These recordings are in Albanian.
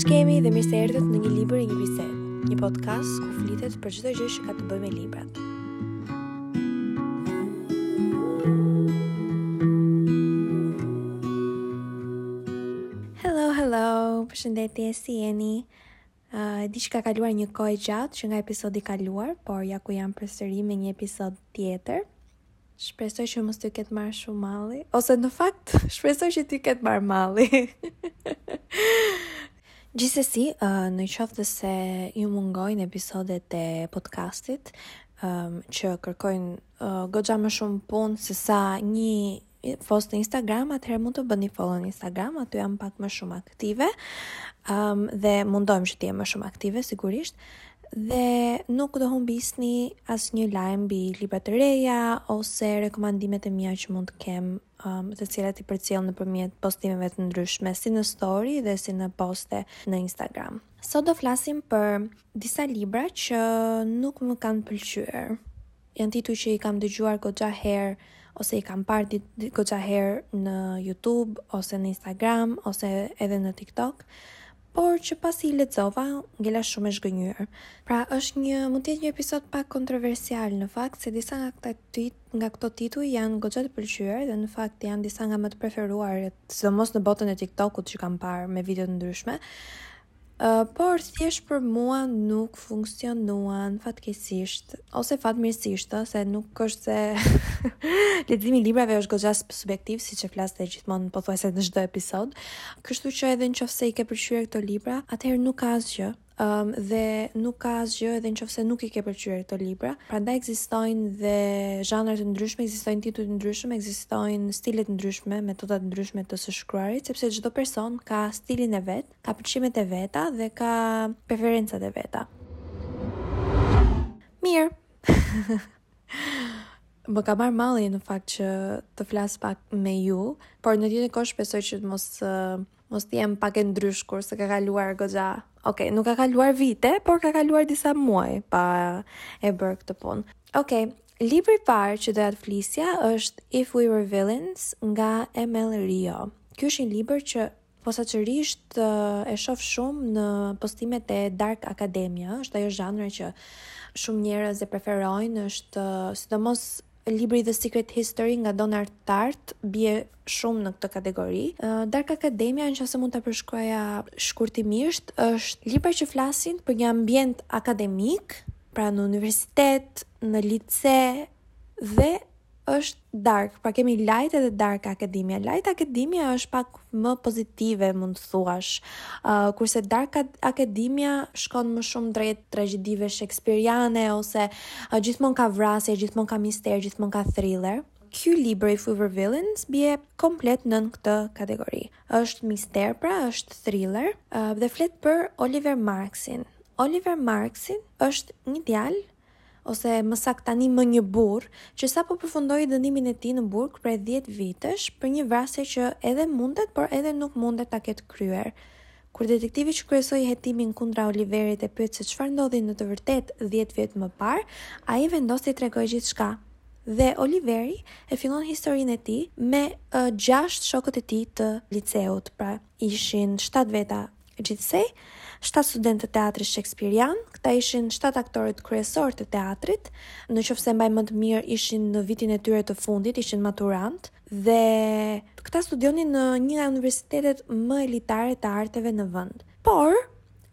Ç'kemi dhe mirë se erdhët në një libër e një bisedë, një podcast ku flitet për çdo gjë që ka të bëjë me librat. Hello, hello, përshëndetje, si jeni? Uh, e di që ka kaluar një kohë e gjatë që nga episodi i kaluar, por ja ku jam përsëri me një episod tjetër. Shpresoj që mos të ketë marrë shumë malli, ose në fakt shpresoj që të ketë marrë malli. Gjithsesi, uh, në qoftë se ju mungojnë episodet e podcastit, um, që kërkojnë uh, goxha më shumë punë se sa një post në Instagram, atëherë mund të bëni follow në Instagram, aty jam pak më shumë aktive um, dhe mundohem që të jem më shumë aktive, sigurisht, dhe nuk do humbisni asnjë lajm mbi libra të reja ose rekomandimet e mia që mund të kem um, të cilat i përcjell nëpërmjet postimeve të ndryshme si në story dhe si në poste në Instagram. Sot do flasim për disa libra që nuk më kanë pëlqyer. Janë tituj që i kam dëgjuar goxha herë ose i kam parë goxha herë në YouTube ose në Instagram ose edhe në TikTok, por që pasi i lexova, ngela shumë e zhgënjyer. Pra, është një mund të jetë një episod pak kontroversial në fakt se disa nga këta tit, nga këto tituj janë goxha të pëlqyer dhe në fakt janë disa nga më të preferuarit, sidomos në botën e TikTokut që kam parë me video të ndryshme. por thjesht për mua nuk funksionuan fatkeqësisht ose fatmirësisht, ëh, se nuk është se leximi i librave është goxha subjektiv, siç e flas dhe gjithmonë pothuajse në çdo episod. Kështu që edhe nëse i ke pëlqyer këto libra, atëherë nuk ka asgjë, um, dhe nuk ka asgjë edhe nëse nuk i ke pëlqyer këto libra. Prandaj ekzistojnë dhe zhanre të ndryshme, ekzistojnë tituj të ndryshëm, ekzistojnë stile të ndryshme, metoda të ndryshme të së shkruarit, sepse çdo person ka stilin e vet Ka pëlqimet e veta dhe ka preferencat e veta. Mirë. Më ka marrë malli në fakt që të flas pak me ju, por në të njëjtën kohë shpresoj që të mos mos të jem pak e ndryshkur se ka kaluar goxha. Okej, okay, nuk ka kaluar vite, por ka kaluar disa muaj pa e bërë këtë punë. Okej, okay, libri i parë që doja të flisja është If We Were Villains nga M. L. Rio. Ky është një libër që Posaçërisht e shoh shumë në postimet e Dark Academia, është ajo zhanra që shumë njerëz e preferojnë, është sidomos libri The Secret History nga Donna Tartt bie shumë në këtë kategori. Dark Academia, në qoftë se mund ta përshkruaja shkurtimisht, është libra që flasin për një ambient akademik, pra në universitet, në lice, dhe është Dark, pra kemi light edhe dark academia. Light academia është pak më pozitive, mund të thuash. Uh, kurse dark academia shkon më shumë drejt tragjedive shekspiriane ose uh, gjithmonë ka vrasje, gjithmonë ka mister, gjithmonë ka thriller. Ky libër If We Were Villains bie komplet nën këtë kategori. Është mister, pra është thriller uh, dhe flet për Oliver Marksin. Oliver Marks është një djalë ose më saktë tani më një burrë, që sapo përfundoi dënimin e tij në burg prej dhjetë vitesh për një vrasje që edhe mundet, por edhe nuk mundet ta ketë kryer. Kur detektivi që kryesoi hetimin kundra Oliverit e pyet se çfarë ndodhi në të vërtetë dhjetë vjet më parë, ai vendos t'i tregojë gjithçka. Dhe Oliveri e fillon historinë e tij me gjashtë shokët e tij të liceut, pra ishin shtatë veta gjithsej, shtatë studentë të teatrit shekspirian, këta ishin shtatë aktorët kryesorë të teatrit, në qoftë se mbaj mend mirë ishin në vitin e tyre të fundit, ishin maturantë dhe këta studionin në një nga universitetet më elitare të arteve në vend. Por,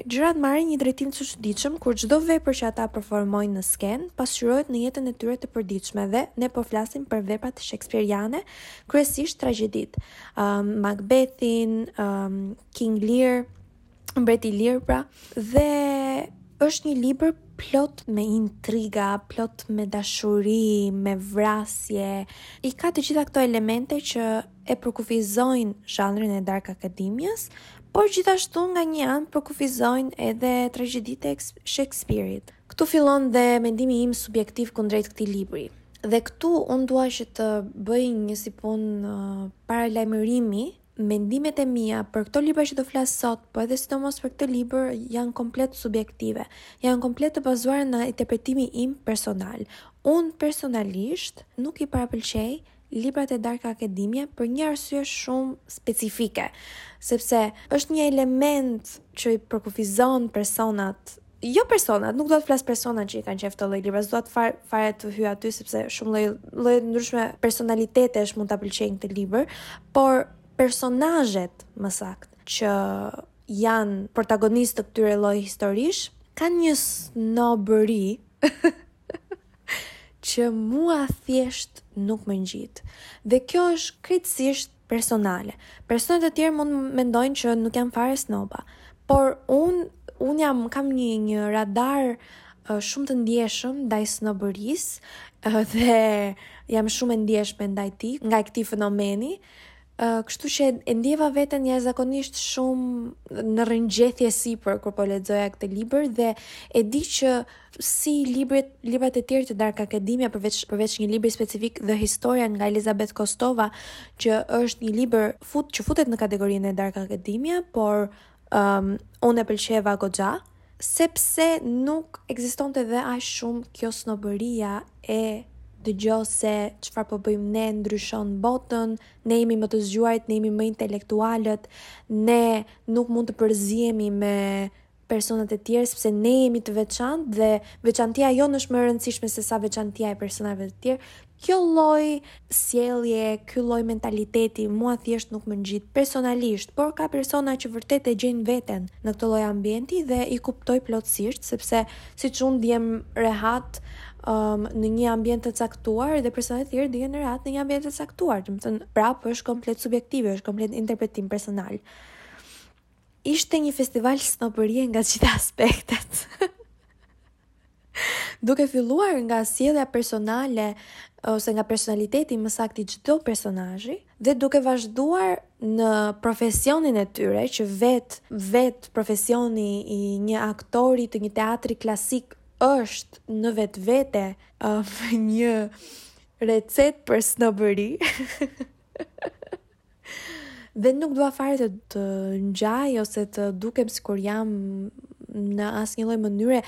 Gjërat marrin një drejtim të çuditshëm kur çdo vepër që ata performojnë në skenë pasqyrohet në jetën e tyre të përditshme dhe ne po flasim për veprat shekspiriane, kryesisht tragjeditë, um, Macbethin, um, King Lear, Mbreti Lir pra, dhe është një libër plot me intriga, plot me dashuri, me vrasje. I ka të gjitha këto elemente që e përkufizojnë zhanrin e dark academias, por gjithashtu nga një anë përkufizojnë edhe tragjeditë e Shekspirit. Këtu fillon dhe mendimi im subjektiv kundrejt këtij libri. Dhe këtu unë dua që të bëj një si punë uh, paralajmërimi mendimet e mia për këto libra që do flas sot, po edhe sidomos për këtë libër janë komplet subjektive, janë komplet të bazuar në interpretimin im personal. Unë personalisht nuk i parapëlqej librat e dark academia për një arsye shumë specifike, sepse është një element që i përkufizon personat jo personat, nuk dua të flas personat që i kanë qejf këtë lloj libra, s'dua të fare, fare të hyj aty sepse shumë lloj lloje të ndryshme personalitetesh mund ta pëlqejnë këtë libër, por personazhet më saktë që janë protagonistë të këtyre lloj historish kanë një snobëri që mua thjesht nuk më ngjit. Dhe kjo është krejtësisht personale. Persona të tjerë mund të mendojnë që nuk janë fare snoba, por unë unë jam kam një një radar uh, shumë të ndjeshëm ndaj snobërisë uh, dhe jam shumë e ndjeshme ndaj tij, ndaj këtij fenomeni. Uh, kështu që e ndjeva veten jashtëzakonisht shumë në rrëngjethje sipër kur po lexoja këtë libër dhe e di që si libri librat e tjerë të Dark Academia përveç përveç një libri specifik The Historian nga Elizabeth Kostova që është një libër fut që futet në kategorinë e Dark Academia, por um, unë e pëlqeva goxha, sepse nuk ekzistonte dhe aq shumë kjo snobëria e dëgjo se çfarë po bëjmë ne ndryshon botën, ne jemi më të zgjuarit, ne jemi më intelektualët, ne nuk mund të përziemi me personat e tjerë sepse ne jemi të veçantë dhe veçantia jonë është më e rëndësishme se sa veçantia e personave të tjerë. Kjo lloj sjellje, ky lloj mentaliteti mua thjesht nuk më ngjit personalisht, por ka persona që vërtet e gjejnë veten në këtë lloj ambienti dhe i kuptoj plotësisht, sepse siç unë ndiem rehat um, në një ambient të caktuar dhe personat e tjerë ndihen rehat në një ambient të caktuar, domethënë prapë është komplet subjektive, është komplet interpretim personal. Ishte një festival snobërie nga gjitha aspektet. Duke filluar nga sjellja personale ose nga personaliteti më saktë i çdo personazhi dhe duke vazhduar në profesionin e tyre që vet vetë profesioni i një aktori të një teatri klasik është në vetvete uh, një recetë për snobëri. Dhe nuk dua fare të, të ngjaj ose të dukem sikur jam në asnjë lloj mënyre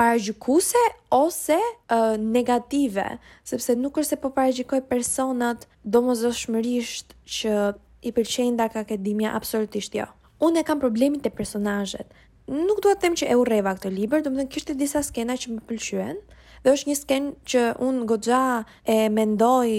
paragjykuese ose uh, negative, sepse nuk është se po paragjykoj personat domosdoshmërisht që i pëlqejnë Dark Academia absolutisht jo. Unë e kam problemin te personazhet, nuk dua të them që e urreva këtë libër, domethënë kishte disa skena që më pëlqyen dhe është një skenë që unë goxha e mendoj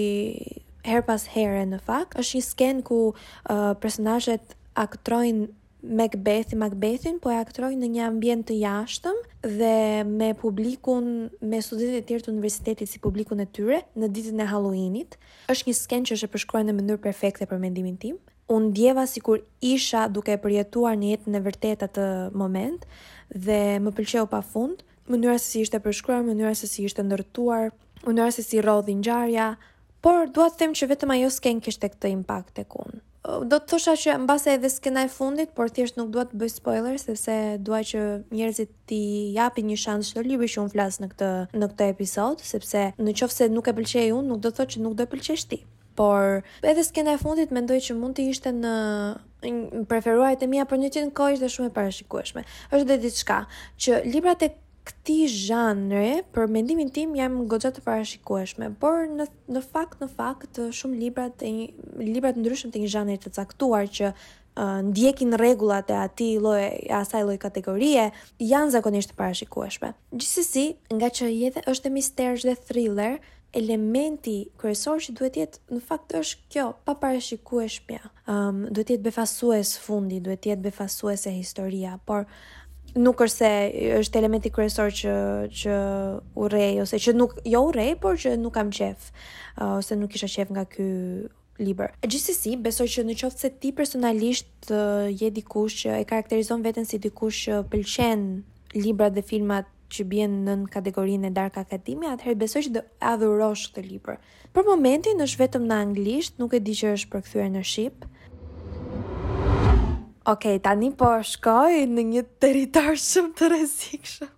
herë pas here në fakt. Është një skenë ku uh, personazhet aktrojnë Macbeth, Macbethin, po e aktrojnë në një ambient të jashtëm dhe me publikun, me studentët e tjerë të universitetit si publikun e tyre në ditën e Halloweenit. Është një skenë që është e përshkruar në mënyrë perfekte për mendimin tim. Unë ndjeva sikur isha duke e përjetuar në jetën e vërtetë atë moment dhe më pëlqeu pafund mënyra se si ishte përshkruar, mënyra se si ishte ndërtuar, mënyra se si rrodhi ngjarja, por dua të them që vetëm ajo skenë kishte këtë impakt tek unë. Do të thosha që mbase edhe skena e fundit, por thjesht nuk dua të bëj spoiler sepse dua që njerëzit t'i japin një shans çdo libri që unë flas në këtë në këtë episod, sepse në qoftë se nuk e pëlqej unë, nuk do të thotë që nuk do e pëlqesh ti. Por, edhe skena e fundit mendoj që mund të ishte në preferuarat e mia, por në të njëjtën kohë ishte shumë e parashikueshme. Është dhe diçka që librat e këtij zhanri, për mendimin tim, janë goxha të parashikueshme, por në në fakt në fakt shumë libra të libra të ndryshëm të një zhanri të caktuar që ndjekin rregullat e atij lloj e asaj lloj kategorie, janë zakonisht të parashikueshme. Gjithsesi, ngaqë edhe është dhe mister është dhe thriller, elementi kryesor që duhet të jetë në fakt është kjo paparashikueshmja. Ëm duhet të jetë befasues fundi, duhet të jetë befasuese historia, por nuk është se është elementi kryesor që që urrej ose që nuk jo urrej, por që nuk kam qejf ose nuk kisha qejf nga ky libër. Gjithsesi, besoj që në qoftë se ti personalisht je dikush që e karakterizon veten si dikush që pëlqen librat dhe filmat që bien nën kategorinë e Dark Academia, atëherë besoj që do e adhurosh këtë libër. Për momentin është vetëm në anglisht, nuk e di që është përkthyer në shqip. Ok, tani po shkoj në një territor shumë të rrezikshëm.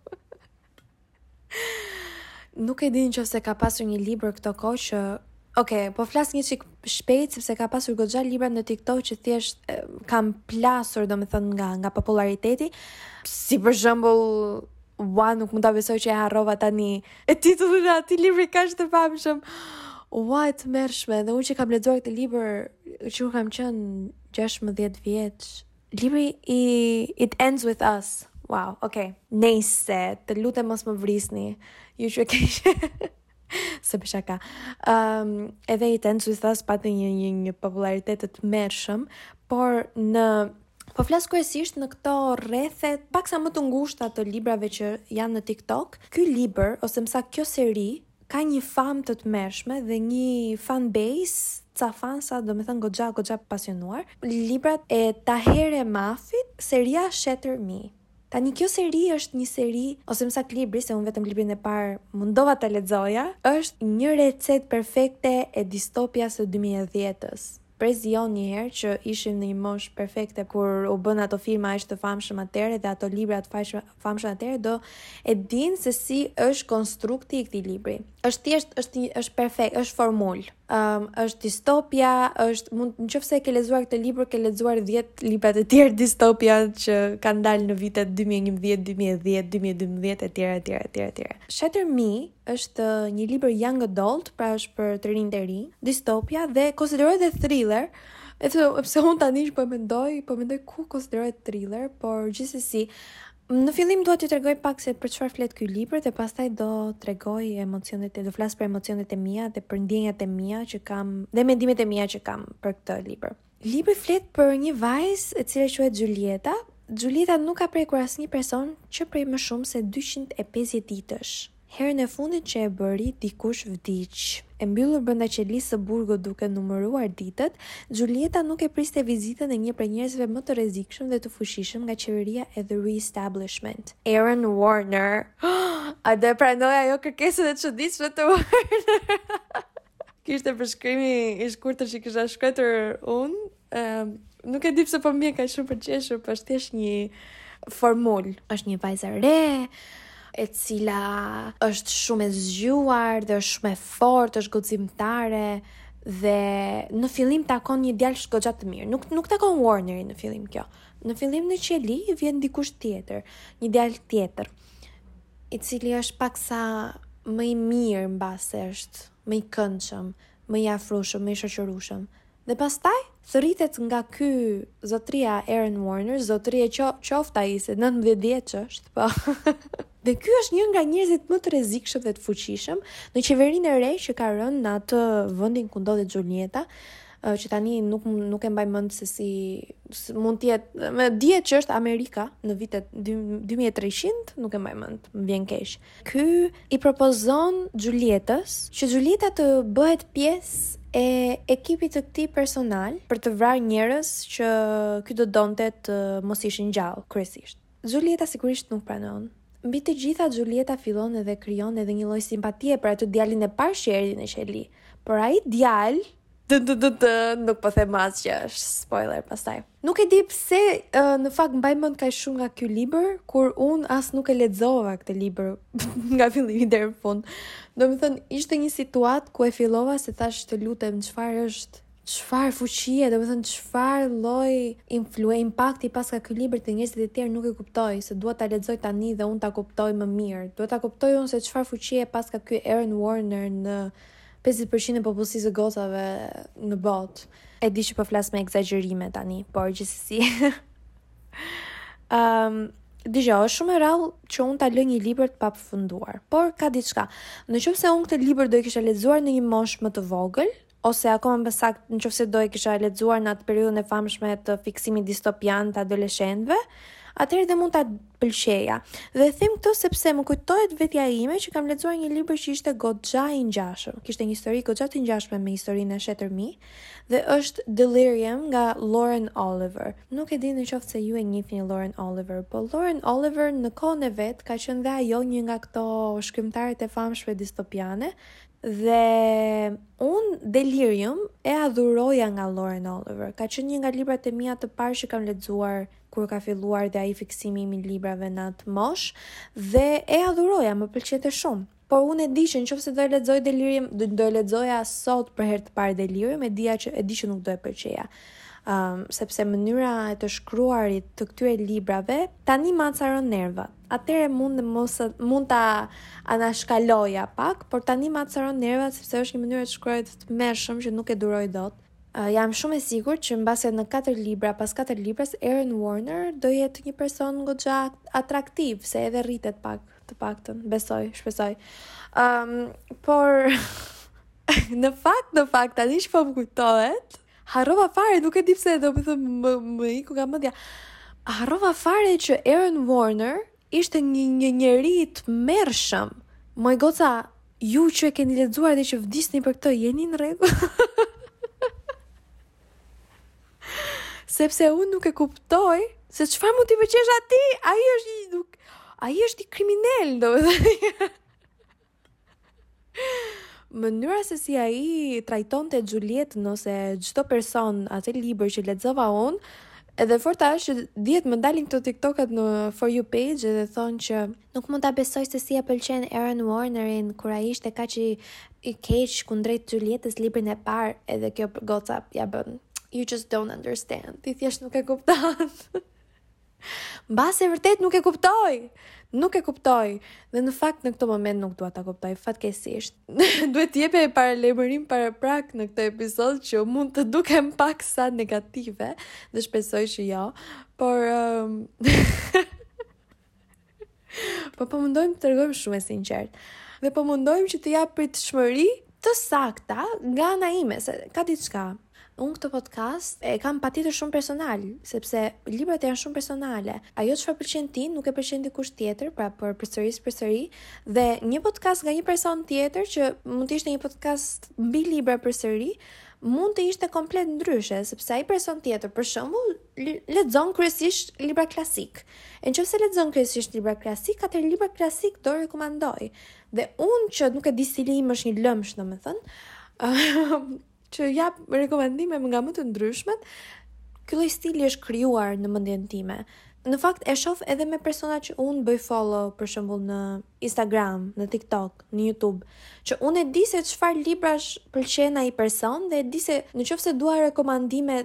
Nuk e di në qoftë se ka pasur një libër këto kohë që... Ok, po flas një çikë shpejt, sepse ka pasur goxha libra në TikTok që thjesht kanë plasur, domethënë, nga, nga populariteti. Si për shembull, ua, nuk mund ta besoj që e harrova tani. E titullin e atij libri kaq të famshëm. Ua, e tmerrshme, dhe unë që e kam lexuar këtë libër, që kur kam qenë 16 vjeçe, Libri i It Ends With Us. Wow, okay. Nejse, të lutem mos më vrisni. Ju që e keni qejf... se për shaka. Um, edhe It Ends With Us pati një, një, një popularitet të tmerrshëm, por në Po flas kryesisht në këto rrethe paksa më të ngushta të librave që janë në TikTok. Ky libër ose më saktë kjo seri ka një famë të tmerrshme dhe një fan base, ca fansa, domethënë goxha goxha të pasionuar. Librat e Tahereh Mafit, seria Shatter Me. Tani kjo seri është një seri, ose më saktë libri, se unë vetëm librin e parë mundova ta lexoja, është një recetë perfekte e distopias së dy mijë e dhjetës. Brezi jonë njëherë që ishim në një moshë perfekte kur u bënë ato filma aq të famshëm atëherë dhe ato libra të famshëm atëherë do e dinë se si është konstrukti i këtij libri. Është thjesht është është perfekt, është formulë. Ëm um, është distopia, është mund në qoftë se ke lexuar këtë libër, ke lexuar 10 libra të tjerë distopia që kanë dalë në vitet 2011, 2010, 2012 etj etj etj etj. Shatter Me Është një libër young adult, pra është për të rinjtë e rinj, distopia dhe konsiderohet dhe thriller. Edhe pse unë tani që po e mendoj, po mendoj ku konsiderohet thriller, por gjithsesi Në fillim dua t'ju tregoj pak se për çfarë flet ky libër dhe pastaj do tregoj emocionet e do flas për emocionet e mia dhe për ndjenjat e mia që kam dhe mendimet e mia që kam për këtë libër. Libri flet për një vajzë e cila quhet Xhulieta. Xhulieta nuk ka prekur asnjë person që prej më shumë se dyqind e pesëdhjetë ditësh. Herën e fundit që e bëri, dikush vdiq. E mbyllur brenda qelisë së burgut duke numëruar ditët, Xhulieta nuk e priste vizitën e një prej njerëzve më të rrezikshëm dhe të fuqishëm nga qeveria e The Re-Establishment, Aaron Warner. A do e pranojë ajo kërkesën e çuditshme të Warner? Ky ishte përshkrimi i shkurtër që kisha shkruar unë. Ëm, nuk e di pse po më vjen kaq shumë për të qeshur, po është thjesht një formulë. Është një vajzë e re, e cila është shumë e zgjuar dhe është shumë e fortë, është guximtare dhe në fillim takon një djalë goxha të mirë. Nuk nuk takon Warnerin në fillim kjo. Në fillim në qeli vjen dikush tjetër, një djalë tjetër. i cili është paksa më i mirë mbase është më i këndshëm, më i afrueshëm, më i shoqërueshëm. Dhe pastaj thërritet nga ky zotëria Aaron Warner, zotëri qoftë ai se 19 vjeç është, po. dhe ky është një nga njerëzit më të rrezikshëm dhe të fuqishëm në qeverinë e re që ka rënë në atë vendin ku ndodhet Xhulieta. që tani nuk nuk e mbaj mend se si mund të jetë me ditë që është Amerika në vitet 2300 nuk e mbaj mend më vjen keq ky i propozon Xhulietës që Xhulieta të bëhet pjesë e ekipit të këtij personal për të vrarë njerëz që ky do donte të mos ishin gjallë kryesisht. Xhulieta sigurisht nuk pranon Mbi të gjitha, Xhulieta fillon edhe krijon edhe një lloj simpatie për atë djalin e parë që erdhi në qeli. Por ai djalë nuk po them asgjë, është spoiler pastaj. Nuk e di pse uh, në fakt mbaj mend kaq shumë nga ky libër, kur unë as nuk e lexova këtë libër nga fillimi deri në fund. Domethënë ishte një situatë ku e fillova se thashë të lutem çfarë është çfarë fuqie, domethënë çfarë lloj influe impakti paska ky libër te njerëzit e tjerë nuk e kuptoj, se dua ta lexoj tani dhe unë ta kuptoj më mirë. Dua ta kuptoj unë se çfarë fuqie paska ky Aaron Warner në Pesëdhjetë për qind të popullsisë së gocave në botë. E di që po flas me ekzagjerime tani, por gjithsesi. Ëm, dëgjo, është shumë e rrallë që unë ta lë një libër të papërfunduar. Por ka diçka. Në qoftë se unë këtë libër do e kisha lexuar në një moshë më të vogël, ose akoma më saktë, në qoftë se do e kisha lexuar në atë periudhën e famshme të fiksimit distopian të adoleshentëve, atëherë dhe mund ta pëlqeja. Dhe them këtë sepse më kujtohet vetja ime që kam lexuar një libër që ishte goxha i ngjashëm. Kishte një histori goxha të ngjashme me historinë e Shatter Me dhe është Delirium nga Lauren Oliver. Nuk e di në qoftë se ju e njihni Lauren Oliver, po Lauren Oliver në kohën e vet ka qenë dhe ajo një nga këto shkrimtaret e famshme distopiane, Dhe unë Delirium e adhuroja nga Lauren Oliver. Ka qenë një nga librat e mia të parë që kam lexuar kur ka filluar dhe ai fiksimi im i librave në atë moshë dhe e adhuroja, më pëlqente shumë. Por unë e di që nëse do e lexoj Delirium, do, do e lexoja sot për herë të parë Delirium, e dija që e di që nuk do e pëlqeja. Um, sepse mënyra e të shkruarit të këtyre librave tani më acaron nervat. Atëherë mund të mos mund ta anashkaloja pak, por tani më acaron nervat sepse është një mënyrë të shkruarit të mëshëm që nuk e duroj dot. Jam shumë e sigurt që mbase në katër libra pas katër librash Aaron Warner do jetë një person goxha atraktiv, se edhe rritet pak, të paktën, besoj, shpresoj. Ëm, um, por në fakt, në fakt tani që po më kujtohet, harrova fare, nuk e di pse, do të them më iku nga mendja. Harrova fare që Aaron Warner Ishte një një njeri i tmerrshëm. Moj goca, ju që e keni lexuar dhe që vdisni për këtë, jeni në rregull. Sepse unë nuk e kuptoj se çfarë mund t'i pëlqesh atij, ai është nuk ai është një kriminel, domethënë. Mënyra se si ai trajtonte Xhulietën ose çdo person në atë libër që lexova unë, edhe e forta është që dihet më dalin këto tiktokat në For You page edhe thonë që nuk mund ta besoj se si e pëlqen Aaron Warnerin kur ai ishte kaq i keq kundrejt Xhulietës librin e parë edhe kjo goca ia bën. You just don't understand. Ti thjesht nuk e kupton. Mbase vërtet nuk e kuptoj. Nuk e kuptoj. Dhe në fakt në këtë moment nuk dua ta kuptoj fatkeqësisht. Duhet të jepja paralajmërim paraprak në këtë episod që mund të dukem paksa negative dhe shpresoj që jo. Por um... Po po mundohem të tregohem shumë e sinqertë. Dhe po mundohem që të jap pritshmëri të sakta nga ana ime, se ka diçka. Unë këtë podcast e kam patjetër shumë personal, sepse librat janë shumë personale. Ajo çfarë pëlqen ti nuk e pëlqen dikush tjetër, prapë përsëris përsëri dhe një podcast nga një person tjetër që mund të ishte një podcast mbi libra përsëri, mund të ishte komplet ndryshe, sepse ai person tjetër, për shembull, lexon kryesisht libra klasik. E nëse lexon kryesisht libra klasik, atë libra klasik do rekomandoj. Dhe unë që nuk e di, stili im është një lëmsh, domethënë, që jap rekomandime nga më të ndryshmet, ky lloj stili është krijuar në mendjen time. Në fakt e shoh edhe me persona që unë bëj follow, për shembull në Instagram, në TikTok, në YouTube, që unë e di se çfarë librash pëlqen ai person dhe e di se nëse dua rekomandime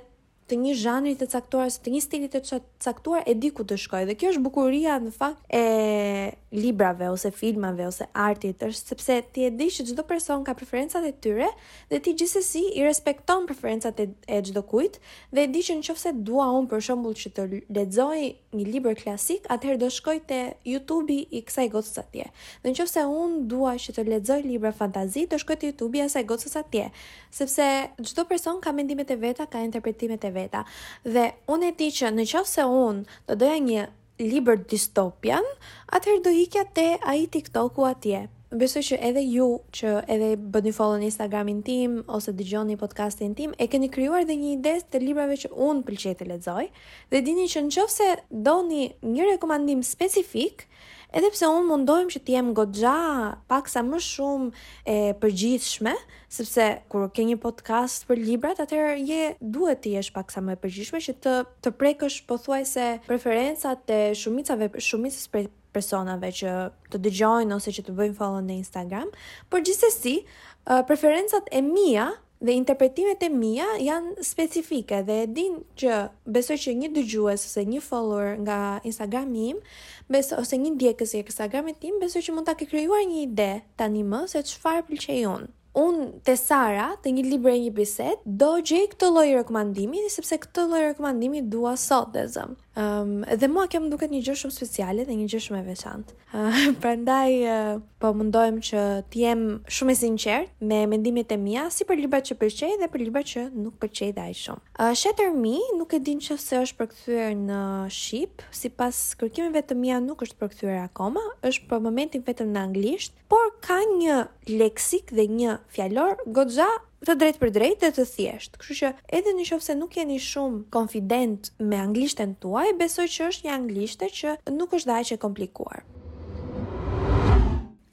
të një zhanri të caktuar ose të një stili të caktuar e di ku të shkoj dhe kjo është bukuria në fakt e librave ose filmave ose artit është sepse ti e di që çdo person ka preferencat e tyre dhe ti gjithsesi i respekton preferencat e, e çdo kujt dhe e di që nëse dua un për shembull që të lexoj një libër klasik atëherë do shkoj te YouTube i kësaj gocës atje dhe në qoftë se un dua që të lexoj libra fantazi do shkoj te YouTube i asaj gocës atje Sepse çdo person ka mendimet e veta, ka interpretimet e veta. Dhe unë e di që në qoftë se unë do doja një libër dystopian, atëherë do ikja te ai TikToku atje. Besoj që edhe ju që edhe bëni follow në Instagramin tim ose dëgjoni podcastin tim, e keni krijuar dhe një ide të librave që unë pëlqej të lexoj dhe dini që në qoftë se doni një rekomandim specifik, Edhe pse unë mundohem që të jem goxha paksa më shumë e përgjithshme, sepse kur ke një podcast për librat, atëherë je duhet të jesh paksa më e përgjithshme që të të prekësh pothuajse preferencat e shumicave shumicës prej personave që të dëgjojnë ose që të bëjnë follow në Instagram, por gjithsesi preferencat e mia Dhe interpretimet e mia janë specifike dhe e din që besoj që një dëgjues ose një follower nga Instagrami im, besoj ose një ndjekës i Instagramit tim, besoj që mund ta ketë krijuar një ide tanimë se çfarë pëlqej unë. Unë te Sara, te një libër e një bisedë, do gjej këtë lloj rekomandimi sepse këtë lloj rekomandimi dua sot ta zëmë. Um, dhe mua kjo më duket një gjë shumë speciale dhe një gjë shumë e veçantë. Uh, prandaj uh, po mundohem që të jem shumë e sinqertë me mendimet e mia si për librat që pëlqej dhe për librat që nuk pëlqej dhe aq shumë. Uh, Shatter Me nuk e di në qoftë se është përkthyer në shqip, sipas kërkimeve të mia nuk është përkthyer akoma, është për momentin vetëm në anglisht por ka një leksik dhe një fjalor goxha të drejtpërdrejtë dhe të thjeshtë. Kështu që edhe në qoftë se nuk jeni shumë konfident me anglishten tuaj, besoj që është një anglishte që nuk është dhe aq e komplikuar.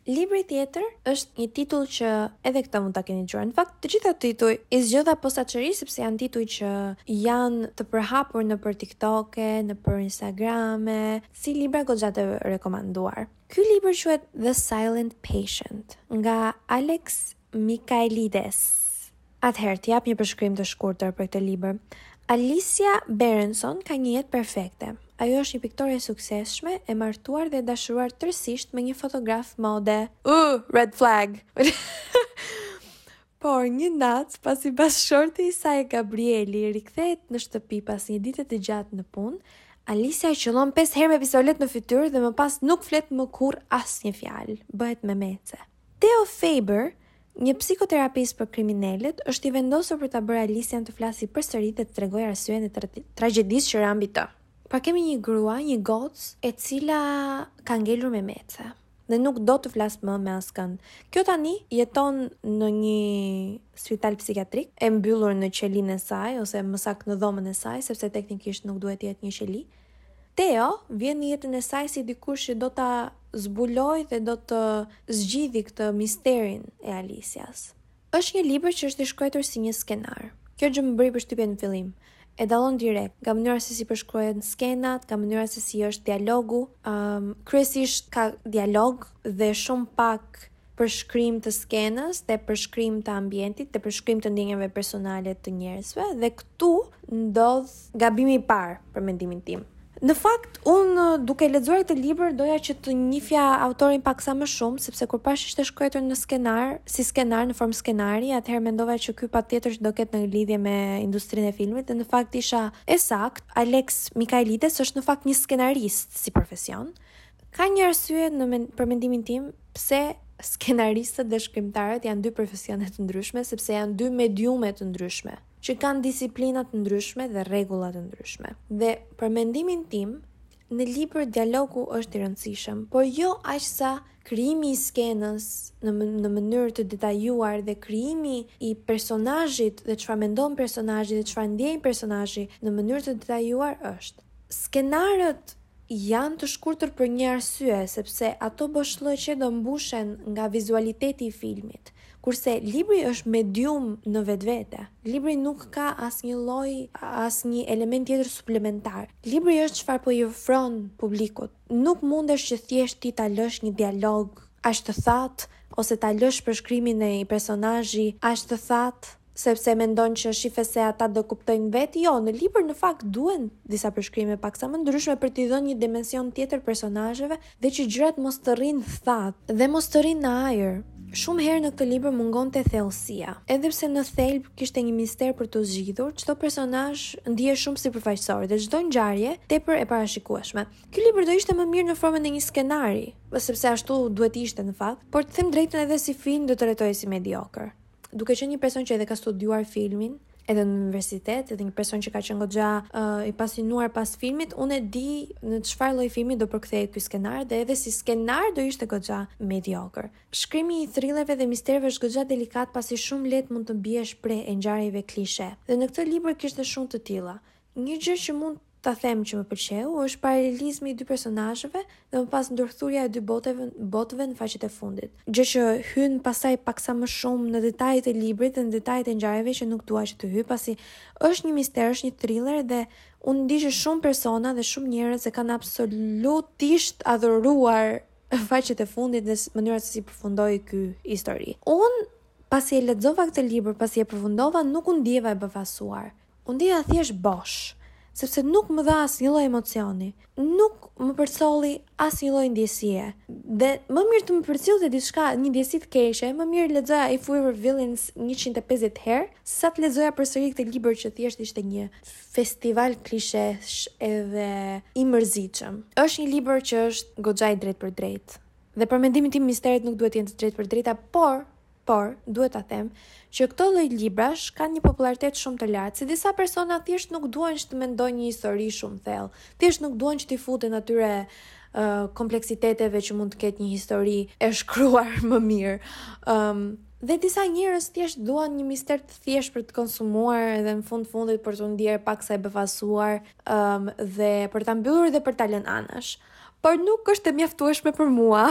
Libri tjetër është një titull që edhe këtë mund ta keni dëgjuar. Në fakt, të gjithë titujt i zgjodha posaçërisht sepse janë tituj që janë të përhapur nëpër TikTok-e, nëpër Instagram-e, si libra goxha të rekomanduar. Ky libër quhet The Silent Patient, nga Alex Michaelides. Atëherë, të jap një përshkrim të shkurtër për këtë libër. Alicia Berenson ka një jetë perfekte. Ajo është një piktore e suksesshme, e martuar dhe e dashuruar tërësisht me një fotograf mode. Uh, red flag! Por, një natë, pasi bashkëshorti i saj, Gabrieli, rikthehet në shtëpi pas një dite të gjatë në punë, Alicia e qëllon pesë herë me pistoletë në fytyrë dhe më pas nuk flet më kurrë asnjë fjalë, bëhet memece. Theo Faber, një psikoterapist për kriminelët, është i vendosur për ta bërë Alician të flasi përsëri dhe të tregojë arsyen e tragjedisë që ra mbi të. Pra kemi një grua, një gocë, e cila ka ngelur memece. dhe nuk do të flasë më me askënd. Kjo tani jeton në një spital psikiatrik, e mbyllur në qelinë e saj ose më saktë në dhomën e saj, sepse teknikisht nuk duhet të jetë një qeli. Teo vjen në jetën e saj si dikush që do ta zbulojë dhe do të zgjidhi këtë misterin e Alisias. Është një libër që është i shkruajtur si një skenar. Kjo gjë më bëri përshtypje në fillim. E dallon direkt, nga mënyra se si përshkruhen skenat, nga mënyra se si është dialogu, ëm, kryesisht ka dialog dhe shumë pak përshkrim të skenës dhe përshkrim të ambientit dhe përshkrim të ndjenjave personale të njerëzve dhe këtu ndodh Gabimi i parë, për mendimin tim. Në fakt, unë duke lexuar këtë libër doja që të njifja autorin paksa më shumë, sepse kur pashë ishte shkruajtur në skenar, si skenar në formë skenari, atëherë mendova që ky patjetër do ketë një lidhje me industrinë e filmit dhe në fakt isha e saktë. Alex Michaelides është në fakt një skenarist si profesion. Ka një arsye në men për mendimin tim pse skenaristët dhe shkrimtarët janë dy profesione të ndryshme, sepse janë dy mediume të ndryshme. që kanë disiplina të ndryshme dhe rregulla të ndryshme. Dhe, për mendimin tim, në libër dialogu është i rëndësishëm, por jo aq sa krijimi i skenës në në mënyrë të detajuar dhe krijimi i personazhit dhe çfarë mendon personazhi dhe çfarë ndjen personazhi në mënyrë të detajuar është. Skenarët Janë të shkurtër për një arsye, sepse ato boshllëqe do mbushen nga vizualiteti i filmit. Kurse libri është medium në vetvete. Libri nuk ka asnjë lloj, asnjë element tjetër suplementar. Libri është çfarë po i ofron publikut. Nuk mundesh që thjesht ti ta lësh një dialog aq të thatë ose ta lësh përshkrimin e një personazhi aq të thatë. Sepse mendon që shife se ata do kuptojnë vetë? Jo, në libër në fakt duhen disa përshkrime paksa më ndryshme për t'i dhënë një dimension tjetër personazheve dhe që gjërat mos të rrinë thatë dhe mos të rrinë në ajër. Shumë herë në këtë libër mungonte thellësia. Edhe pse në thelb kishte një mister për t'u zgjidhur, çdo personazh ndihej shumë sipërfaqësor dhe çdo ngjarje tepër e parashikueshme. Ky libër do ishte më mirë në formën e një skenari, sepse ashtu duhet të ishte në fakt, por të them drejtën edhe si film do të rejtohej si mediokër. duke qenë një person që edhe ka studiuar filmin, edhe në universitet, edhe një person që ka qenë goxha uh, i pasionuar pas filmit, unë e di në çfarë lloj filmi do përkthehej ky skenar dhe edhe si skenar do ishte goxha mediokër. Shkrimi i thrillerëve dhe mistereve është goxha delikat pasi shumë lehtë mund të biesh pre e ngjarjeve klishe. Dhe në këtë libër kishte shumë të tilla Një gjë që mund ta them që më pëlqeu është paralelizmi i dy personazheve dhe më pas ndërthurja e dy botëve, botëve në faqet e fundit, gjë që hyn pastaj paksa më shumë në detajet e librit dhe në detajet e ngjarjeve që nuk dua që të hyj pasi është një mister, është një thriller dhe unë di që shumë persona dhe shumë njerëz e kanë absolutisht adhuruar faqet e fundit dhe mënyrën se si përfundoi ky histori. Unë pasi e lexova këtë libër, pasi e përfundova, nuk u ndjeva e befasuar. U ndjeva thjesht bosh, sepse nuk më dha asnjë lloj emocioni, nuk më përcolli asnjë lloj ndjesie. Dhe më mirë të më përcillte diçka, një ndjesi të keqe, më mirë lexoja If We Were Villains njëqind e pesëdhjetë herë, sesa të lexoja përsëri këtë libër që thjesht ishte një festival klishesh edhe i mërzitshëm. Është një libër që është goxha i drejtpërdrejtë. Dhe për mendimin tim misteret nuk duhet të jenë të drejtpërdrejta, por Por, duhet ta them, që këto lloj librash kanë një popullaritet shumë të lartë, se disa persona thjesht nuk duan që të mendojnë një histori shumë thellë, thjesht nuk duan që t'i futen atyre kompleksiteteve që mund të ketë një histori e shkruar më mirë. Ëm, dhe disa njerëz thjesht duan një mister të thjeshtë për të konsumuar dhe në fund fundit për t'u ndier paksa e befasuar, ëm, dhe për ta mbyllur dhe për ta lënë anash. Por nuk është e mjaftueshme për mua.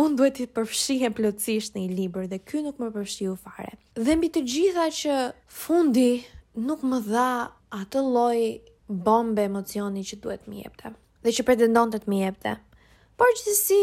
Unë duhet të përfshihem plotësisht në një libër dhe ky nuk më përfshiu fare. Dhe mbi të gjitha që fundi nuk më dha atë lloj bombe emocioni që duhet të më jepte dhe që pretendonte të më jepte. Por gjithsesi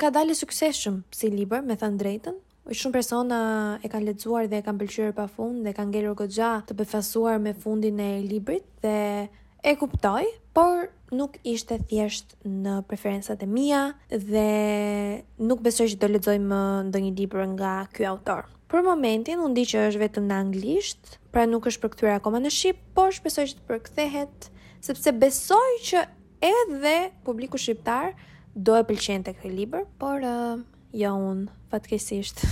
ka dalë i suksesshëm si libër, me thënë drejtën. Shumë persona e kanë lexuar dhe e kanë pëlqyer pafund dhe kanë ngelur goxha të befasuar me fundin e librit dhe E kuptoj, por nuk ishte thjesht në preferencat e mia dhe nuk besoj që do lexoj më ndonjë libër nga ky autor. Për momentin unë di që është vetëm në anglisht, pra nuk është përkthyer akoma në shqip, por shpresoj që të përkthehet, sepse besoj që edhe publiku shqiptar do e pëlqente këtë libër, por uh, Jo unë, fatkeqësisht.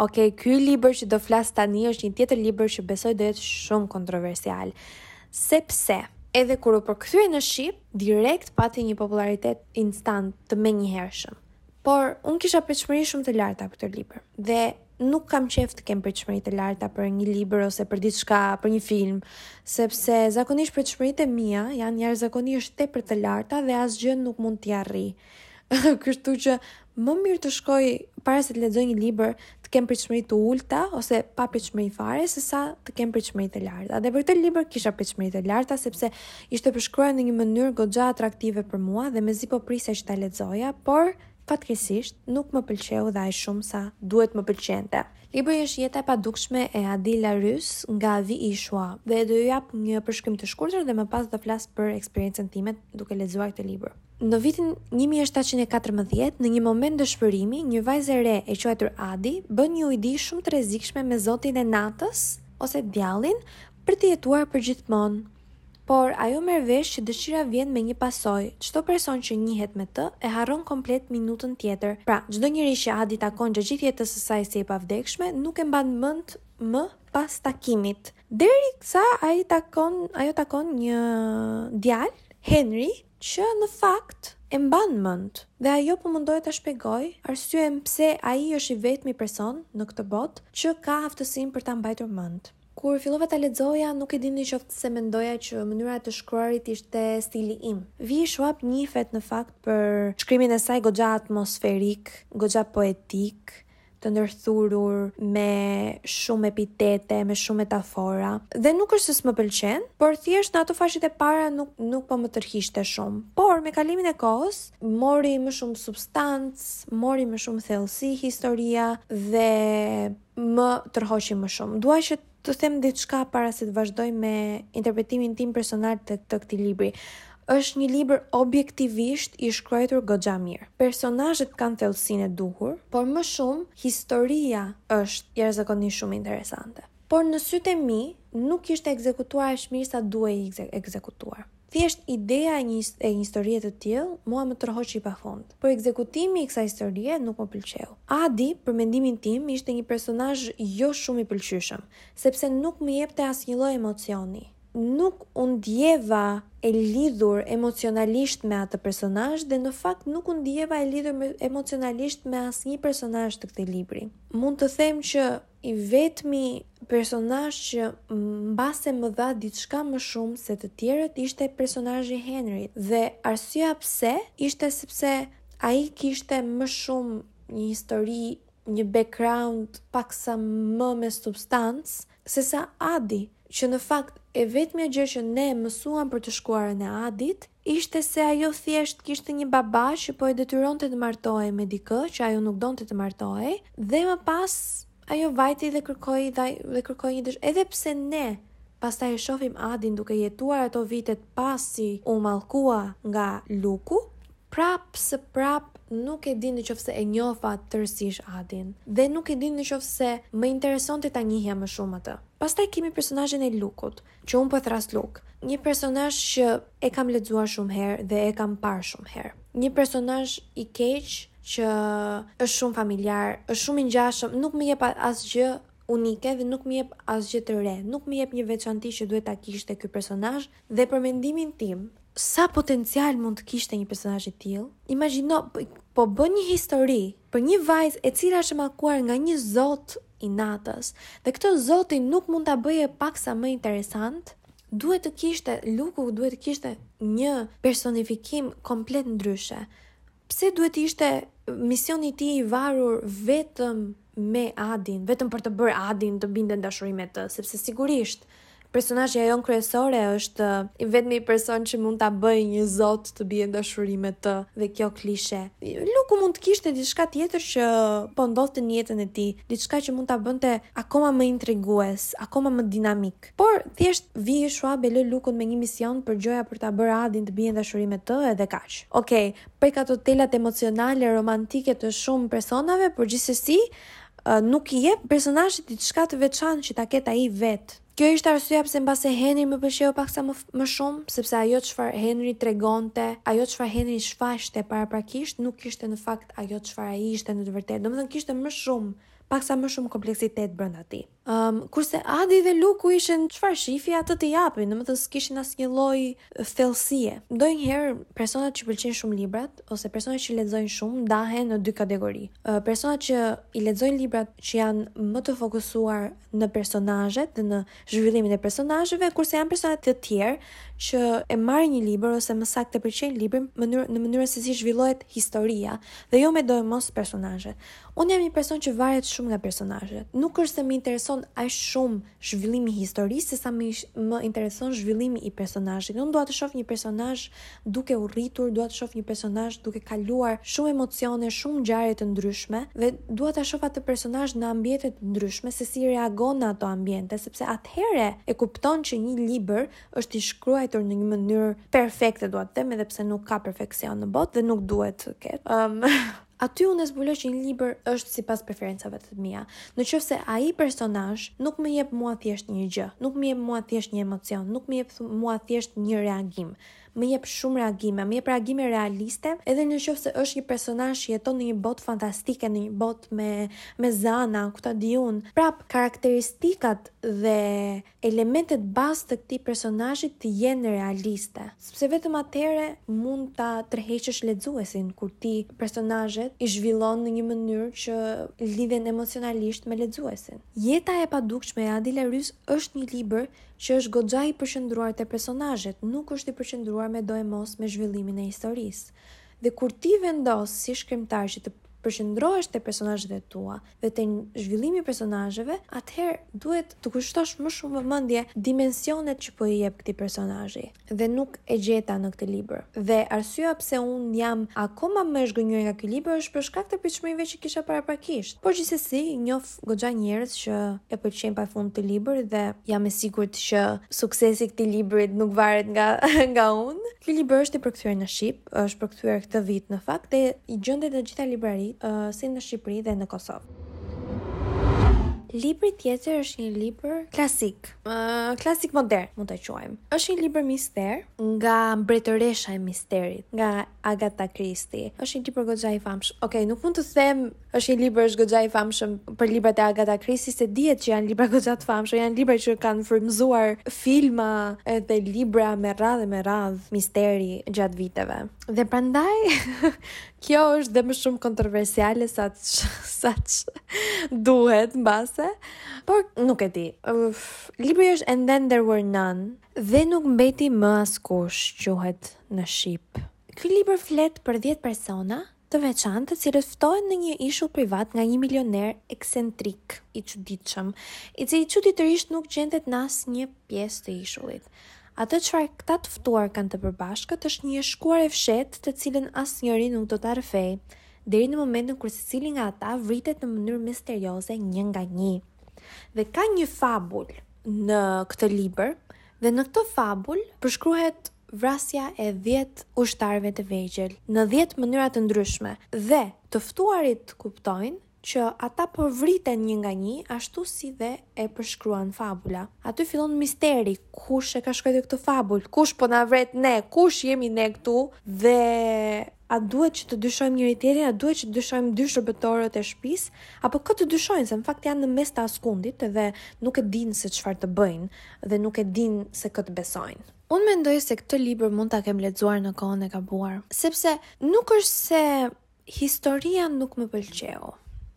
Ok, ky libër që do flas tani është një tjetër libër që besoj do jetë shumë kontroversial. Sepse edhe kur u përkthyej në shqip, direkt pati një popullaritet instant të menjëhershëm. Por unë kisha pritshmëri shumë të larta për këtë libër dhe nuk kam qejf të kem pritshmëri të larta për një libër ose për diçka, për një film, sepse zakonisht pritshmëritë e mia janë jashtëzakonisht tepër të larta dhe asgjë nuk mund t'i arrijë. Kështu që më mirë të shkoj para se të lexoj një libër, të kem pritshmëri të ulta ose pa pritshmëri fare, se sa të kem pritshmëri të larta. Dhe për këtë libër kisha pritshmëri të larta sepse ishte përshkruar në një mënyrë goxha atraktive për mua dhe mezi po prisja që ta lexoja, por fatkeqësisht nuk më pëlqeu dhe aq shumë sa duhet më pëlqente. Libri është Jeta e padukshme e Adi LaRy nga Vi I Shuab dhe do ju jap një përshkrim të shkurtër dhe më pas do flas për eksperiencën time duke lexuar këtë libër. Në vitin një mijë e shtatëqind e katërmbëdhjetë, në një moment dëshpërimi, një vajzë e re e quajtur Adi bën një ujdi shumë të rrezikshme me zotin e natës, ose djallin, për të jetuar përgjithmonë. Por, ajo merr vesh që dëshira vjen me një pasojë, çdo person që njihet me të e harron komplet minutën tjetër. Pra, çdo njeri që Adi takon gjatë gjithë jetës së saj si e pavdekshme, nuk e mban mend më pas takimit. Derisa ai takon, ajo takon një djalë, Henri, që në fakt e mban mend dhe ajo po mundohet ta shpjegojë arsyen pse ai është i vetmi person në këtë botë që ka aftësinë për ta mbajtur mend. Kur fillova ta lexoja, nuk e di në qoftë se mendoja që mënyra e të shkruarit ishte stili im. Vi I Shuab njihet në fakt për shkrimin e saj goxha atmosferik, goxha poetik, të ndërthurur me shumë epitete, me shumë metafora. Dhe nuk është se s'më pëlqen, por thjesht në ato faqet e para nuk nuk po më tërhiqte shumë. Por me kalimin e kohës mori më shumë substancë, mori më shumë thellësi historia dhe më tërhoqi më shumë. Dua që Të them diçka para se të vazhdoj me interpretimin tim personal të, të këtij libri. Është një libër objektivisht i shkruajtur goxha mirë. Personazhet kanë thellësinë e duhur, por më shumë historia është jashtëzakonisht shumë interesante. Por në sytë e mi nuk ishte ekzekutuar aq mirë sa duhej ekzekutuar. Thjesht ideja e një e një historie të tillë mua më tërhoqi pafund. Por ekzekutimi i kësaj historie nuk më pëlqeu. Adi, për mendimin tim, ishte një personazh jo shumë i pëlqyeshëm, sepse nuk më jepte asnjë lloj emocioni. Nuk u ndjeva e lidhur emocionalisht me atë personazh dhe në fakt nuk u ndjeva e lidhur emocionalisht me asnjë personazh të këtij libri. Mund të them që I vetmi personazh që mbase më dha diçka më shumë se të tjerët ishte personazhi i Henryt dhe arsyeja pse ishte sepse ai kishte më shumë një histori, një background paksa më me substancë sesa Adi, që në fakt e vetmja gjë që ne mësuam për të shkuarën e Adit ishte se ajo thjesht kishte një baba që po e detyronte të martohej me dikë që ajo nuk donte të martohej dhe më pas ajo vajti dhe kërkoi dhe, dhe kërkoi një dëshirë. Edhe pse ne pastaj e shofim Adin duke jetuar ato vitet pasi u mallkua nga Luku, prap së prap nuk e di në qoftë se e njofa tërësish Adin dhe nuk e di në qoftë se më interesonte ta njihja më shumë atë. Pastaj kemi personazhin e Lukut. Që unë po e thrras Luk. Një personazh që e kam lexuar shumë herë dhe e kam parë shumë herë. Një personazh i keq që është shumë familjar, është shumë i ngjashëm, nuk më jep asgjë unike dhe nuk më jep asgjë të re, nuk më jep një veçanti që duhet ta kishte ky personazh dhe për mendimin tim, sa potencial mund të kishte një personazh i tillë, imagjino po bën një histori Për një vajzë e cila është e mallkuar nga një zot i natës dhe këtë zotin nuk mund ta bëje paksa më interesant, duhet të kishte Luku duhet të kishte një personifikim komplet ndryshe. Pse duhet të ishte misioni i tij i varur vetëm me Adin, vetëm për të bërë Adin të binte në dashuri me të, sepse sigurisht Personazhja jonë kryesore është i vetmi person që mund ta bëjë një zot të bie në dashuri me të dhe kjo klishe. Luku mund të kishte diçka tjetër që po ndodhte në jetën e tij, diçka që mund ta bënte akoma më intrigues, akoma më dinamik. Por thjesht V. E. Schwab e lë Lukun me një mision për gjoja për ta bërë Adin të bie në dashuri me të edhe kaq. Ok, prek ato telat emocionale, romantike të shumë personave, por gjithsesi Nuk i jep personazhit diçka të veçantë që ta ketë ai vetë. Kjo ishte arsyeja pse mbase Henri më pëlqeu paksa më më shumë, sepse ajo çfarë Henri tregonte, ajo çfarë Henri shfaqte paraprakisht nuk ishte në fakt ajo çfarë ai ishte në të vërtetë. Domethënë kishte më shumë, paksa më shumë kompleksitet brenda tij. Ëm, kurse Adi dhe Luku ishin çfarë shifje atë të japin, domethënë s'kishin asnjë lloj thellësie. Ndonjëherë personat që pëlqejnë shumë librat, ose personat që lexojnë shumë ndahen në dy kategori. Personat që i lexojnë librat që janë më të fokusuar në personazhet dhe në zhvillimin e personazheve, kurse janë persona të tjerë që e marrin një libër ose më saktë e pëlqejnë librin mënyrë në mënyrën se si zhvillohet historia dhe jo medoemos personazhet. Unë jam një person që varet shumë nga personazhet. Nuk është se më intereson aq shumë zhvillimi i historisë se sa më intereson zhvillimi i personazhit. Unë dua të shoh një personazh duke u rritur, dua të shoh një personazh duke kaluar shumë emocione, shumë ngjarje të ndryshme dhe dua ta shoh atë personazh në ambiente të ndryshme se si reagon në ato ambiente, sepse atëherë e kupton që një libër është i shkruajtur në një mënyrë perfekte, dua të them, edhe pse nuk ka perfeksion në botë dhe nuk duhet të ketë. Um, Aty unë e zbuloj që një libër është sipas preferencave të mia. Në qoftë se ai personazh nuk më jep mua thjesht një gjë, nuk më jep mua thjesht një emocion, nuk më jep mua thjesht një reagim, më jep shumë reagime, më jep reagime realiste, edhe në qoftë se është një personazh që jeton në një botë fantastike, në një botë me me zana, ku ta di unë, prapë karakteristikat dhe elementet bazë të këtij personazhi të jenë realiste, sepse vetëm atëherë mund ta tërheqësh lexuesin kur ti personazhet i zhvillon në një mënyrë që lidhen emocionalisht me lexuesin. Jeta e padukshme e Adi Larysë është një libër që është goxha i përqendruar te personazhet, nuk është i përqendruar medoemos me zhvillimin e historisë. Dhe kur ti vendos si shkrimtar që të përqendrohesh te personazhet e tua dhe te zhvillimi i personazheve, atëherë duhet të kushtosh më shumë vëmendje dimensionet që po i jep këtij personazhi. Dhe nuk e gjeta në këtë libër. Dhe arsyeja pse unë jam akoma më e zhgënjyer nga ky libër është për shkak të pritshmërive që kisha paraprakisht. Por gjithsesi, njoh Goxha njerëz që e pëlqejnë pa fund këtë libër dhe jam e sigurt që suksesi i këtij librit nuk varet nga nga unë. Ky libër është i përkthyer në shqip, është përkthyer këtë vit në fakt dhe gjendet në gjitha libraritë, uh, si në Shqipëri dhe në Kosovë. Libri tjetër është një libër klasik, uh, klasik modern, mund ta quajmë. Është një libër mister nga mbretëresha e misterit, nga Agatha Christie. Është një libër goxha i famshëm. Okej, okay, nuk mund të them Është një libër është goxha i famshëm për librat e Agatha Christie se dihet që janë libra goxha të famshëm, janë libra që kanë frymëzuar filma edhe libra me radhë e me radhë misteri gjatë viteve. Dhe prandaj kjo është dhe më shumë kontroversiale sa ç'duhet mbase, por nuk e di. Libri është And Then There Were None dhe nuk mbeti më askush quhet në shqip. Ky libër flet për 10 persona të veçantë të cilët ftohen në një ishull privat nga një milioner eksentrik i çuditshëm, i cili çuditërisht nuk gjendet në asnjë pjesë të ishullit. Atë çfarë këta të ftuar kanë të përbashkët është një shkuar e fshehtë të cilën asnjëri nuk do ta rrëfejë, deri në momentin kur secili nga ata vritet në mënyrë misterioze një nga një. Dhe ka një fabul në këtë libër dhe në këtë fabul përshkruhet vrasja e dhjetë ushtarëve të vegjël në dhjetë mënyra të ndryshme dhe të ftuarit kuptojnë që ata po vriten një nga një ashtu si dhe e përshkruan fabula. Aty fillon misteri, kush e ka shkruajtur këtë fabulë, kush po na vret ne, kush jemi ne këtu dhe a duhet që të dyshojmë njëri tjetrin, a duhet që të dyshojmë dy shërbëtorët e shtëpisë, apo kë të dyshojnë se në fakt janë në mes të askundit dhe nuk e dinë se çfarë të bëjnë dhe nuk e dinë se kë të besojnë. Unë mendoj se këtë libër mund ta kem lexuar në kohën e gabuar, sepse nuk është se historia nuk më pëlqeu,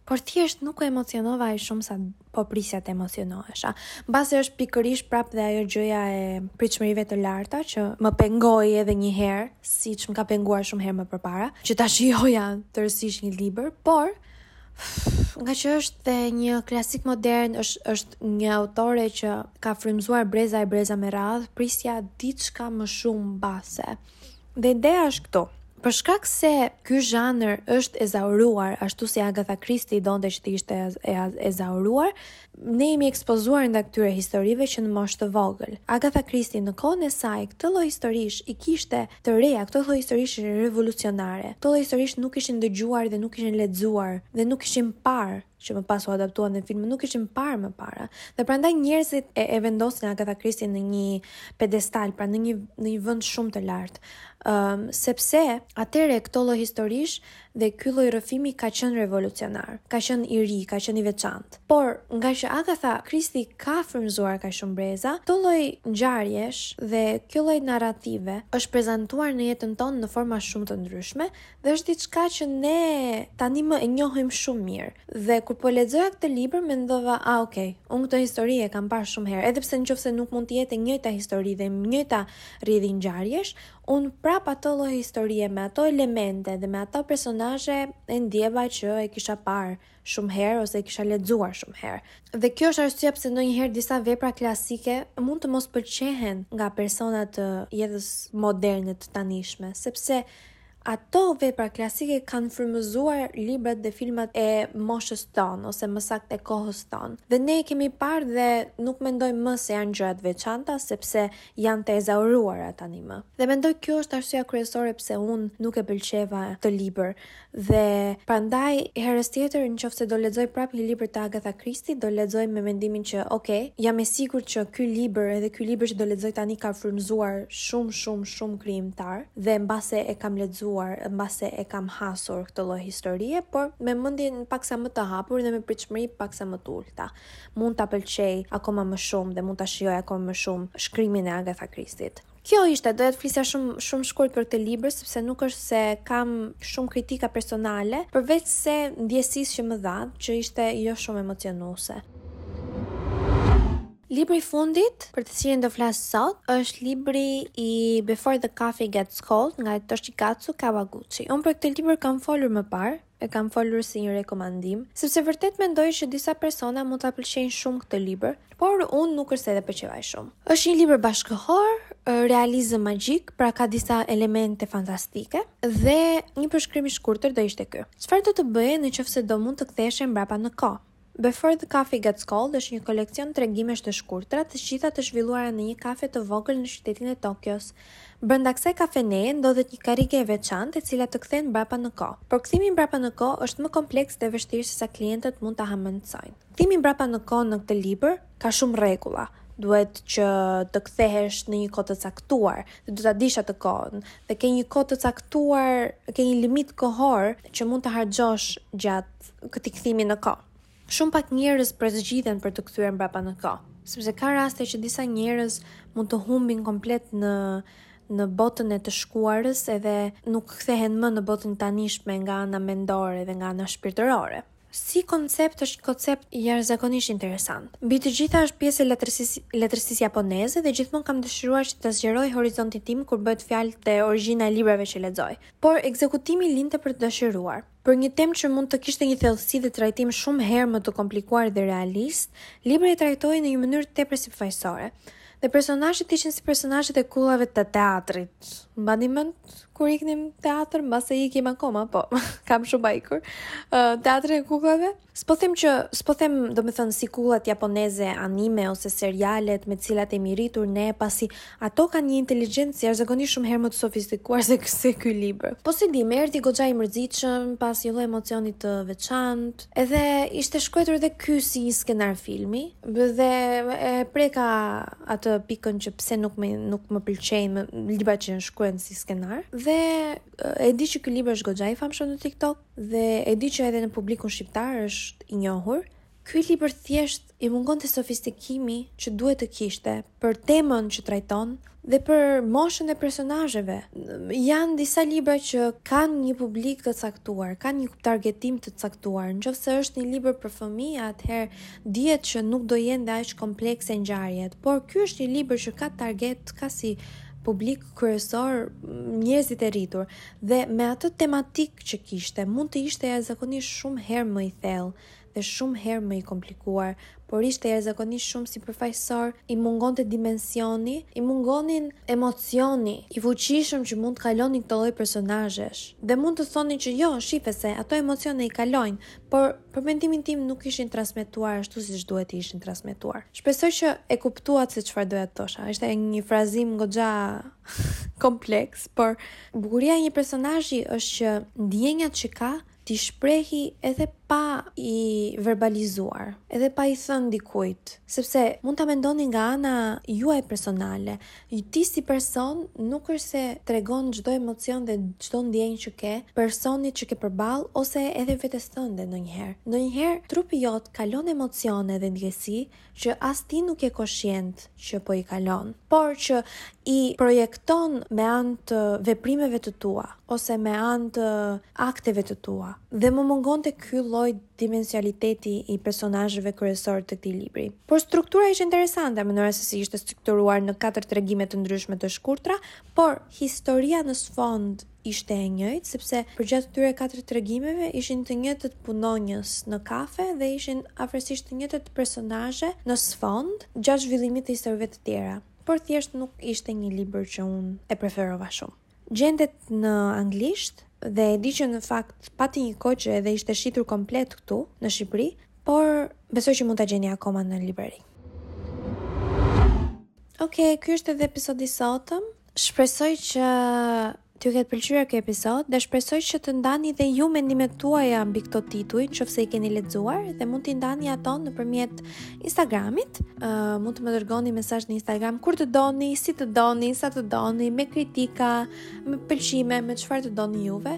por thjesht nuk u emocionova aq shumë sa po prisja të emocionohesha. Mbase është pikërisht prapë dhe ajo gjëja e pritshmërive të larta që më pengoi edhe një herë, siç më ka penguar shumë herë më përpara, që ta shijoja tërësisht një libër, por ngaqë është dhe një klasik modern, është, është një autore që ka frymëzuar breza e breza me radhë, prisja diçka më shumë mbase. Dhe ideja është këtu. Për shkak se ky zhanër është ezauruar, ashtu si Agatha Christie donte që të ishte e, e, ezauruar, Ne jemi ekspozuar ndaj këtyre historive që në moshë të vogël. Agatha Christie në kohën e saj këto lloj historish i kishte të reja, këto lloj historish ishin revolucionare. Këto lloj historish nuk ishin dëgjuar dhe nuk ishin lexuar dhe nuk ishin parë, që më pas u adaptuan në filma, nuk ishin parë më para. Dhe prandaj njerëzit e e vendosin Agatha Christie në një pedestal, pra në një në një vend shumë të lartë. Ëm, um, sepse atëherë këto lloj historish Dhe ky lloj rrëfimi ka qenë revolucionar, ka qenë i ri, ka qenë i veçantë. Por, ngaqë Agatha Christie ka frymëzuar kaq shumë breza, këto lloj ngjarjesh dhe kjo lloj narrative është prezantuar në jetën tonë në forma shumë të ndryshme dhe është diçka që ne tani më e njohim shumë mirë. Dhe kur po lexoja këtë libër mendova, ah ok, unë këtë histori e kam parë shumë herë, edhe pse në qoftë se nuk mund të jetë e njëjta histori dhe e njëjta rrjedhë ngjarjesh, Unë prapë atë lloj historie me ato elemente dhe me ato personazhe e ndjeva që e kisha parë shumë herë ose e kisha lexuar shumë herë. Dhe kjo është arsyeja pse ndonjëherë disa vepra klasike mund të mos pëlqehen nga persona të jetës moderne të tanishme, sepse ato vepra klasike kanë frymëzuar librat dhe filmat e moshës tonë ose më saktë e kohës tonë. Dhe ne i kemi parë dhe nuk mendojmë më se janë gjëra të veçanta sepse Janë të ezauruara tani më. Dhe mendoj kjo është arsyeja kryesore pse unë nuk e pëlqeva këtë libër dhe prandaj herës tjetër në qoftë se do lexoj prapë një libër të Agatha Christie do lexoj me mendimin që ok, jam e sigurt që ky libër edhe ky libër që do lexoj tani ka frymëzuar shumë shumë shumë krijimtarë dhe mbase e kam lexuar mbase e kam hasur këtë lloj historie por me mendjen paksa më të hapur dhe me pritshmëri paksa më të ulëta. mund ta pëlqejë akoma më shumë dhe mund ta shijojë akoma më shumë shkrimin e Agatha Kristit. Kjo ishte, doja të flisja shumë shumë shkurt për këtë libër sepse nuk është se kam shumë kritika personale, përveçse ndjesisë që më dha, që ishte jo shumë emocionuese. Libri i fundit, për të cilin do flas sot, është libri i Before the Coffee Gets Cold nga Toshikazu Kawaguchi. Unë për këtë libër kam folur më parë, E kam folur si një rekomandim, sepse vërtet mendoj që disa persona mund ta pëlqejnë shumë këtë libër, por unë nuk është se e pëlqeva shumë. Është një libër bashkëkohor, realizëm magjik, pra ka disa elemente fantastike dhe një përshkrim i shkurtër do ishte ky. Çfarë do të bëje në qoftë se do mund të ktheheshe mbrapa në kohë? Before the Coffee Gets Cold është një koleksion tregimesh të shkurtra, të gjitha të zhvilluara në një kafe të vogël në qytetin e Tokios. Brenda kësaj kafeneje ndodhet një karrige e veçantë e cila të kthen mbrapa në kohë. Por kthimi mbrapa në kohë është më kompleks dhe vështirë sesa klientët mund ta hamendësojnë. Kthimi mbrapa në kohë në këtë libër ka shumë rregulla, duhet që të kthehesh në një kohë të caktuar dhe duhet ta dish atë kohën dhe ke një kohë të caktuar, ke një limit kohor që mund ta harxhosh gjatë këtij kthimi në kohë. Shumë pak njerëz përzgjidhen për të kthyer mbrapa në kohë, sepse ka raste që disa njerëz mund të humbin komplet në në botën e të shkuarës edhe nuk kthehen më në botën tanishme nga ana mendore dhe nga ana shpirtërore. Si koncept është një koncept jashtëzakonisht interesant. Mbi të gjitha është pjesë e letërsisë letërsisë japoneze dhe gjithmonë kam dëshiruar që ta zgjeroj horizontin tim kur bëhet fjalë te origjina e librave që lexoj. Por ekzekutimi linte për të dëshiruar. Për një temë që mund të kishte një thellësi dhe trajtim shumë herë më të komplikuar dhe realist, libri e trajtoi në një mënyrë tepër sipërfaqësore. Dhe personazhet ishin si personazhet e kukullave të teatrit. Mbani mend kur iknim teatër, mbase ikim akoma, po, kam shumë pa ikur. Ë, teatri i kukullave. S'po them që, s'po them, domethënë, si kukullat japoneze, anime ose serialet me të cilat jemi rritur ne, pasi ato kanë një inteligjencë jashtëzakonisht shumë herë më të sofistikuar se ky, se ky libër. Po s'e di, më erdhi goxha i mërzitshëm, pa asnjë lloj emocioni të veçantë, edhe ishte shkruajtur edhe ky si një skenar filmi, dhe e preka atë pikën që pse nuk më nuk më pëlqejnë librat që janë shkruar si skenar, dhe e di që ky libër është goxha i famshëm në TikTok, dhe e di që edhe në publikun shqiptar është i njohur, ky libër thjesht i mungonte sofistikimi që duhet të kishte për temën që trajton dhe për moshën e personazheve. Janë disa libra që kanë një publik të caktuar, kanë një targetim të caktuar. Në qoftë se është një libër për fëmijë, atëherë dihet që nuk do jenë dhe aq komplekse ngjarjet, por ky është një libër që ka target, ka si publik kryesor njerëzit e rritur. Dhe me atë tematikë që kishte, mund të ishte jashtëzakonisht shumë herë më i thellë dhe shumë herë më i komplikuar, por ishte jashtëzakonisht shumë sipërfaqësor, i mungonte dimensioni, i mungonin emocioni i fuqishëm që mund të kalonin këto lloj personazhesh. Dhe mund të thonin që jo, shife se ato emocione i kalojnë, por për mendimin tim nuk ishin transmetuar ashtu siç duhet të ishin transmetuar. Shpresoj që e kuptuat se çfarë doja të thosha. Ishte një frazim goxha kompleks, por bukuria e një personazhi është që ndjenjat që ka t'i shprehi edhe pa i verbalizuar, edhe pa i thënë dikujt, sepse mund ta mendoni nga ana juaj personale. Ti si person nuk është se tregon çdo emocion dhe çdo ndjenjë që ke personit që ke përballë ose edhe vetes tënde ndonjëherë. Ndonjëherë trupi jot kalon emocione dhe ndjesi që as ti nuk je koshient që po i kalon, por që i projekton me anë të veprimeve të tua ose me anë të akteve të tua. Dhe më mungonte ky lloj dimensionaliteti i personazheve kryesorë të këtij libri. Por struktura ishte interesante, mënyra se si ishte strukturuar në katër tregime të ndryshme të shkurtra, por historia në sfond ishte e njëjtë, sepse përgjatë atyre katër tregimeve ishin të njëjtët punonjës në kafe dhe ishin afërsisht të njëjtët personazhe në sfond gjatë zhvillimit të historive të tjera. Por thjesht nuk ishte një libër që unë e preferova shumë. Gjendet në anglisht dhe e di që në fakt pati një kohë që edhe ishte shitur komplet këtu në Shqipëri, por besoj që mund ta gjeni akoma në librari. Okej, ky është edhe episodi i sotëm. Shpresoj që t'ju ketë pëlqyer ky episod dhe shpresoj që të ndani dhe ju mendimet tuaja mbi këto tituj, qoftë se i keni lexuar dhe mund t'i ndani ato nëpërmjet Instagramit. Uh, mund të më dërgoni mesazh në Instagram kur të doni, si të doni, sa të doni, me kritika, me pëlqime, me çfarë të doni juve.